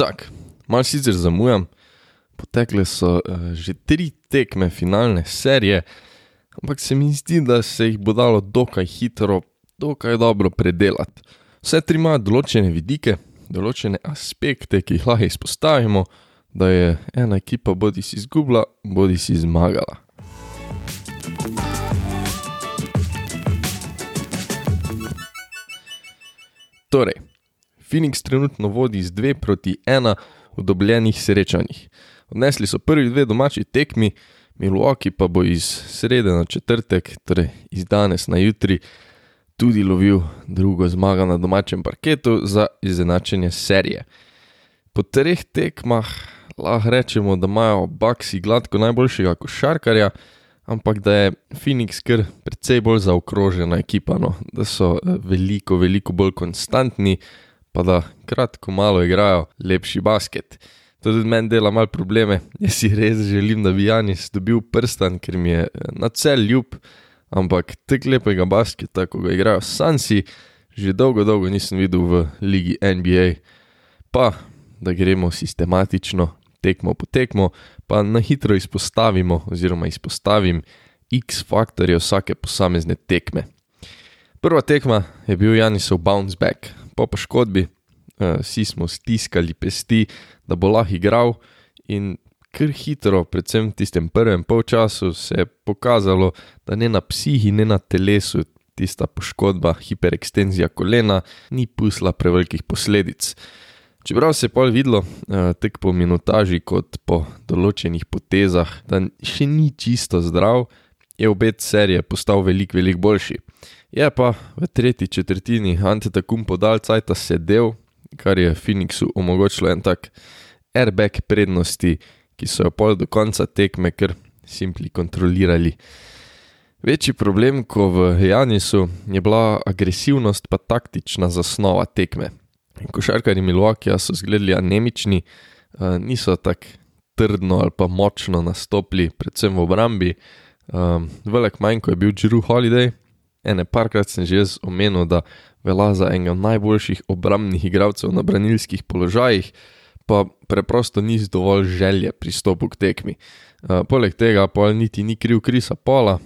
Tako, malo sicer zamujam, potekle so uh, že tri tekme finalne serije, ampak se mi zdi, da se jih bo dalo dokaj hitro, dokaj dobro predelati. Vse tri imajo določene vidike, določene aspekte, ki jih lahko izpostavimo, da je ena ekipa bodi si izgubila, bodi si zmagala. Torej, Phoenix trenutno vodi z 2 proti 1 v dobljenih srečanjih. Odnesli so prvi dve domači tekmi, Milwaukee pa bo iz srede na četrtek, torej iz danes na jutri, tudi lovil drugo zmago na domačem parketu za izenačenje serije. Po treh tekmah lahko rečemo, da imajo Baxi gladko najboljšega košarkarja, ampak da je Phoenix kar precej bolj zaokrožena ekipa, no? da so eh, veliko, veliko bolj konstantni, pa da kratko malo igrajo lepši basket. To tudi meni dela malo probleme. Jaz si res želim, da bi Janis dobil prstan, ker mi je eh, na cel ljub, ampak tako lepega basketa, ko ga igrajo Sansi, že dolgo, dolgo nisem videl v ligi NBA. Pa da gremo sistematično, tekmo po tekmo, pa na hitro izpostavimo, oziroma izpostavim X faktorje vsake posamezne tekme. Prva tekma je bil Janisov bounce back, po poškodbi, vsi smo stiskali pesti, da bo lahko igral, in kar hitro, predvsem v tistem prvem polčasu, se je pokazalo, da ne na psihi, ne na telesu tista poškodba, hiperekstenzija kolena, ni pusla prevelikih posledic. Čeprav se je pol videlo, tako po minutaži, kot po določenih potezah, da še ni čisto zdrav, je obet serije postal veliko, veliko boljši. Je pa v tretji četrtini Antetakum podal cajt sedel, kar je Phoenixu omogočilo en tak airbag prednosti, ki so jo pol do konca tekme kar simpli kontrolirali. Večji problem kot v Janisu je bila agresivnost pa taktična zasnova tekme. Košarkari Milwaukee so zgledali anemični, niso tako trdno ali pa močno nastopili, predvsem v obrambi. Velik manjko je bil Drew Holiday, ene parkrat sem že jaz omenil, da velja za enega najboljših obrambnih igralcev na branilskih položajih, pa preprosto ni dovolj želje pristopu k tekmi. Poleg tega pa niti ni kriv Krisa Paula,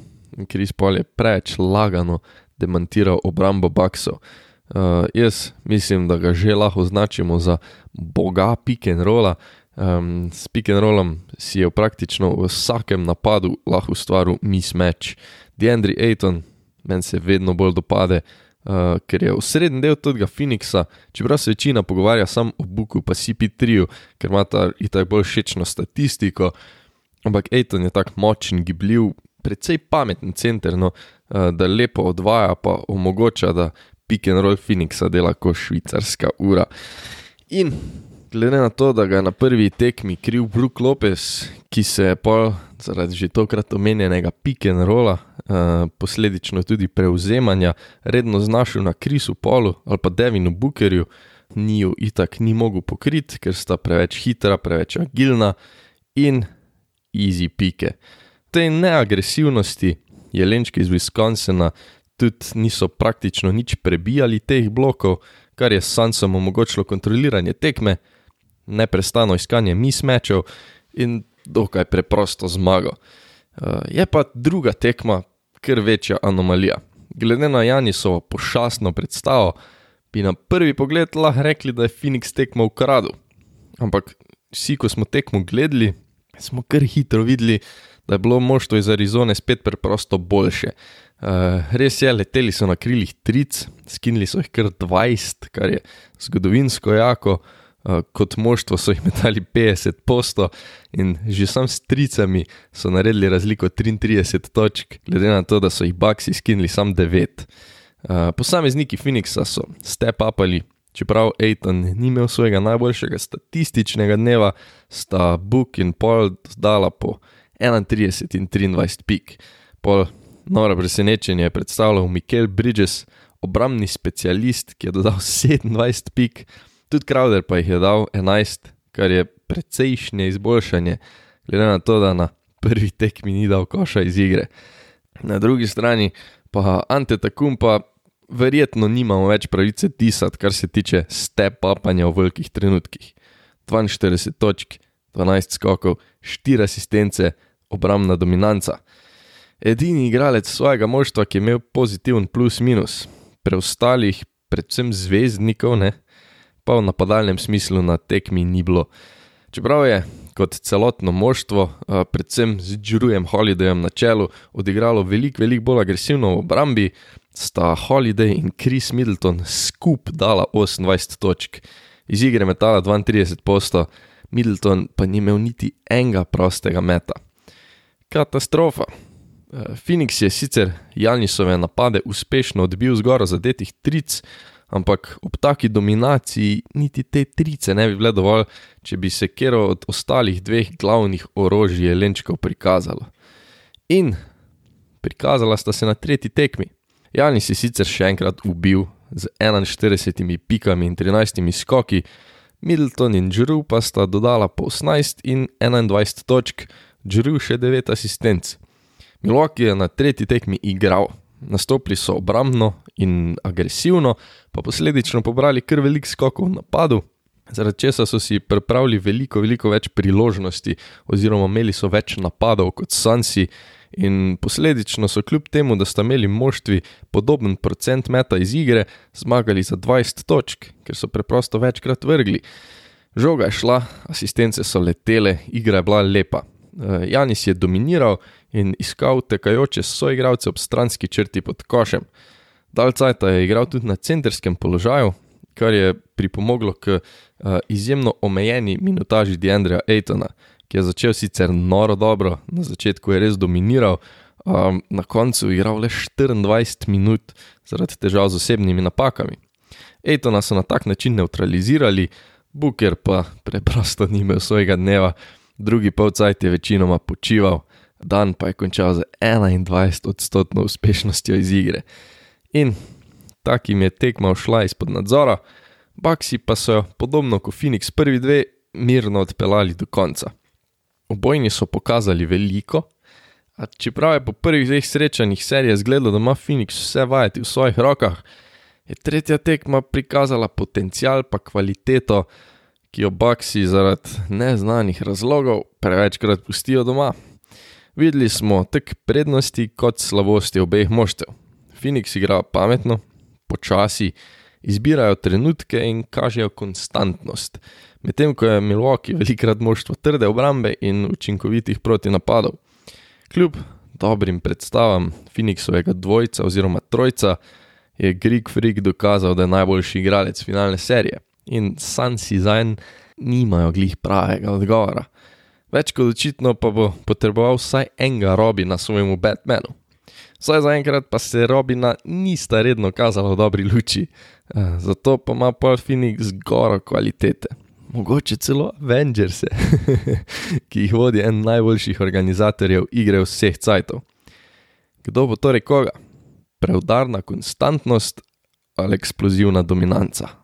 Kris Paul je preveč lagano demantiral obrambo Bucksov. Uh, jaz mislim, da ga že lahko označimo za boga pick and rolla. Um, s pick and rollom si je praktično v vsakem napadu lahko ustvaril mismatch. Deandre Ayton, meni se vedno bolj dopade, uh, ker je v srednjem delu tega Phoenixa, čeprav se večina pogovarja samo o Buku, pa CP3, ker ima ta itak bolj všečno statistiko. Ampak Ayton je tako močen, gibljiv, precej pameten center, no, uh, da lepo odvaja, pa omogoča, da pick and roll Phoenixa dela kot švicarska ura. In glede na to, da ga na prvi tekmi kriv Brook Lopez, ki se je pa zaradi že tokrat omenjenega pick and rolla, uh, posledično tudi prevzemanja, redno znašel na Krisu Polu ali pa Devinu Bookerju, ni ju itak ni mogel pokriti, ker sta preveč hitra, preveč agilna in easy pike. Tej neagresivnosti jelenčki iz Wisconsina tudi niso praktično nič prebijali teh blokov, kar je Sansom omogočilo kontroliranje tekme, neprestano iskanje mismečev in dokaj preprosto zmago. Uh, je pa druga tekma kar večja anomalija. Glede na Janisovo pošastno predstavo, bi na prvi pogled lahko rekli, da je Phoenix tekmo ukradil. Ampak vsi, ko smo tekmo gledali, smo kar hitro videli, da je bilo moštvo iz Arizone spet preprosto boljše. Uh, res je, leteli so na krilih tric, skinili so jih kar 20, kar je zgodovinsko jako, uh, kot moštvo so jih metali 50 posto in že sam s tricami so naredili razliko 33 točk, glede na to, da so jih Baxi skinili sam 9. Uh, posamezniki Phoenixa so step upali, čeprav Aiton ni imel svojega najboljšega statističnega dneva, sta Book in Paul dala po 31 in 23 pik. Pol noro presenečenje je predstavljal Mikel Bridges, obrambni specialist, ki je dodal 27 pik, tudi Crowder pa jih je dal 11, kar je precejšnje izboljšanje, glede na to, da na prvi tekmi ni dal koša iz igre. Na drugi strani pa Ante Takum pa verjetno nimamo več pravice tisati, kar se tiče step-upanja v velikih trenutkih. 42 točk, 12 skokov, 4 asistence, obrambna dominanca. Edini igralec svojega moštva, ki je imel pozitiven plus-minus, preostalih, predvsem zvezdnikov, ne, pa v napadalnem smislu na tekmi ni bilo. Čeprav je kot celotno moštvo, predvsem z Džurujem Holidayem na čelu, odigralo veliko, veliko bolj agresivno v obrambi, sta Holiday in Chris Middleton skupaj dala 28 točk, iz igre metala 32 posto, Middleton pa ni imel niti enega prostega meta. Katastrofa. Phoenix je sicer Janisove napade uspešno odbil zgoraj zadetih tric, ampak ob taki dominaciji niti te trice ne bi bile dovolj, če bi se kero od ostalih dveh glavnih orožij Jelenčkov prikazalo. In prikazala sta se na tretji tekmi. Janis je sicer še enkrat ubil z 41 pikami in 13 skoki, Middleton in Drew pa sta dodala po 18 in 21 točk, Drew še 9 asistenc. Milwaukee je na tretji tekmi igral, nastopili so obrambno in agresivno, pa posledično pobrali kar velik skokov v napadu, zaradi česa so si pripravili veliko, veliko več priložnosti, oziroma imeli so več napadov kot Sansi. In posledično so kljub temu, da sta imeli moštvi podoben procent meta iz igre, zmagali za 20 točk, ker so preprosto večkrat vrgli. Žoga je šla, asistence so letele, igra je bila lepa. Janis je dominiral in iskal tekajoče soigralce ob stranski črti pod košem. Dalcajta je igral tudi na centerskem položaju, kar je pripomoglo k izjemno omejeni minutaži Deandreja Aitona, ki je začel sicer noro dobro, na začetku je res dominiral, na koncu je igral le 24 minut zaradi težav z osebnimi napakami. Aitona so na tak način neutralizirali, Booker pa preprosto ni imel svojega dneva, drugi polcajt je večinoma počival dan pa je končal z 21 odstotno uspešnostjo iz igre. In takim je tekma šla izpod nadzora, Baksi pa so jo, podobno kot Phoenix, prvi dve mirno odpeljali do konca. Obojni so pokazali veliko, a čeprav je po prvih dveh srečanjih serije zgledalo, da ima Phoenix vse vajeti v svojih rokah, je tretja tekma prikazala potencial pa kvaliteto, ki jo Baksi zaradi neznanih razlogov prevečkrat pustijo doma. Videli smo tako prednosti kot slabosti obeh moštev. Phoenix igra pametno, počasi, izbirajo trenutke in kažejo konstantnost, medtem ko je Milwaukee velikrat moštvo trde obrambe in učinkovitih protinapadov. Kljub dobrim predstavam Phoenixovega dvojca oziroma trojca je Greek Freak dokazal, da je najboljši igralec finalne serije in Sansi zanj nimajo glih pravega odgovora. Več kot očitno pa bo potreboval vsaj enega Robina svojemu Batmanu. Vsaj zaenkrat pa se Robina nista redno kazala v dobri luči, eh, zato pa ima Paul Phoenix zgoro kvalitete. Mogoče celo Avengers, ki jih vodi en najboljših organizatorjev igre vseh cajtov. Kdo bo torej koga? Preudarna konstantnost ali eksplozivna dominanca?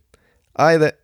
Hej det!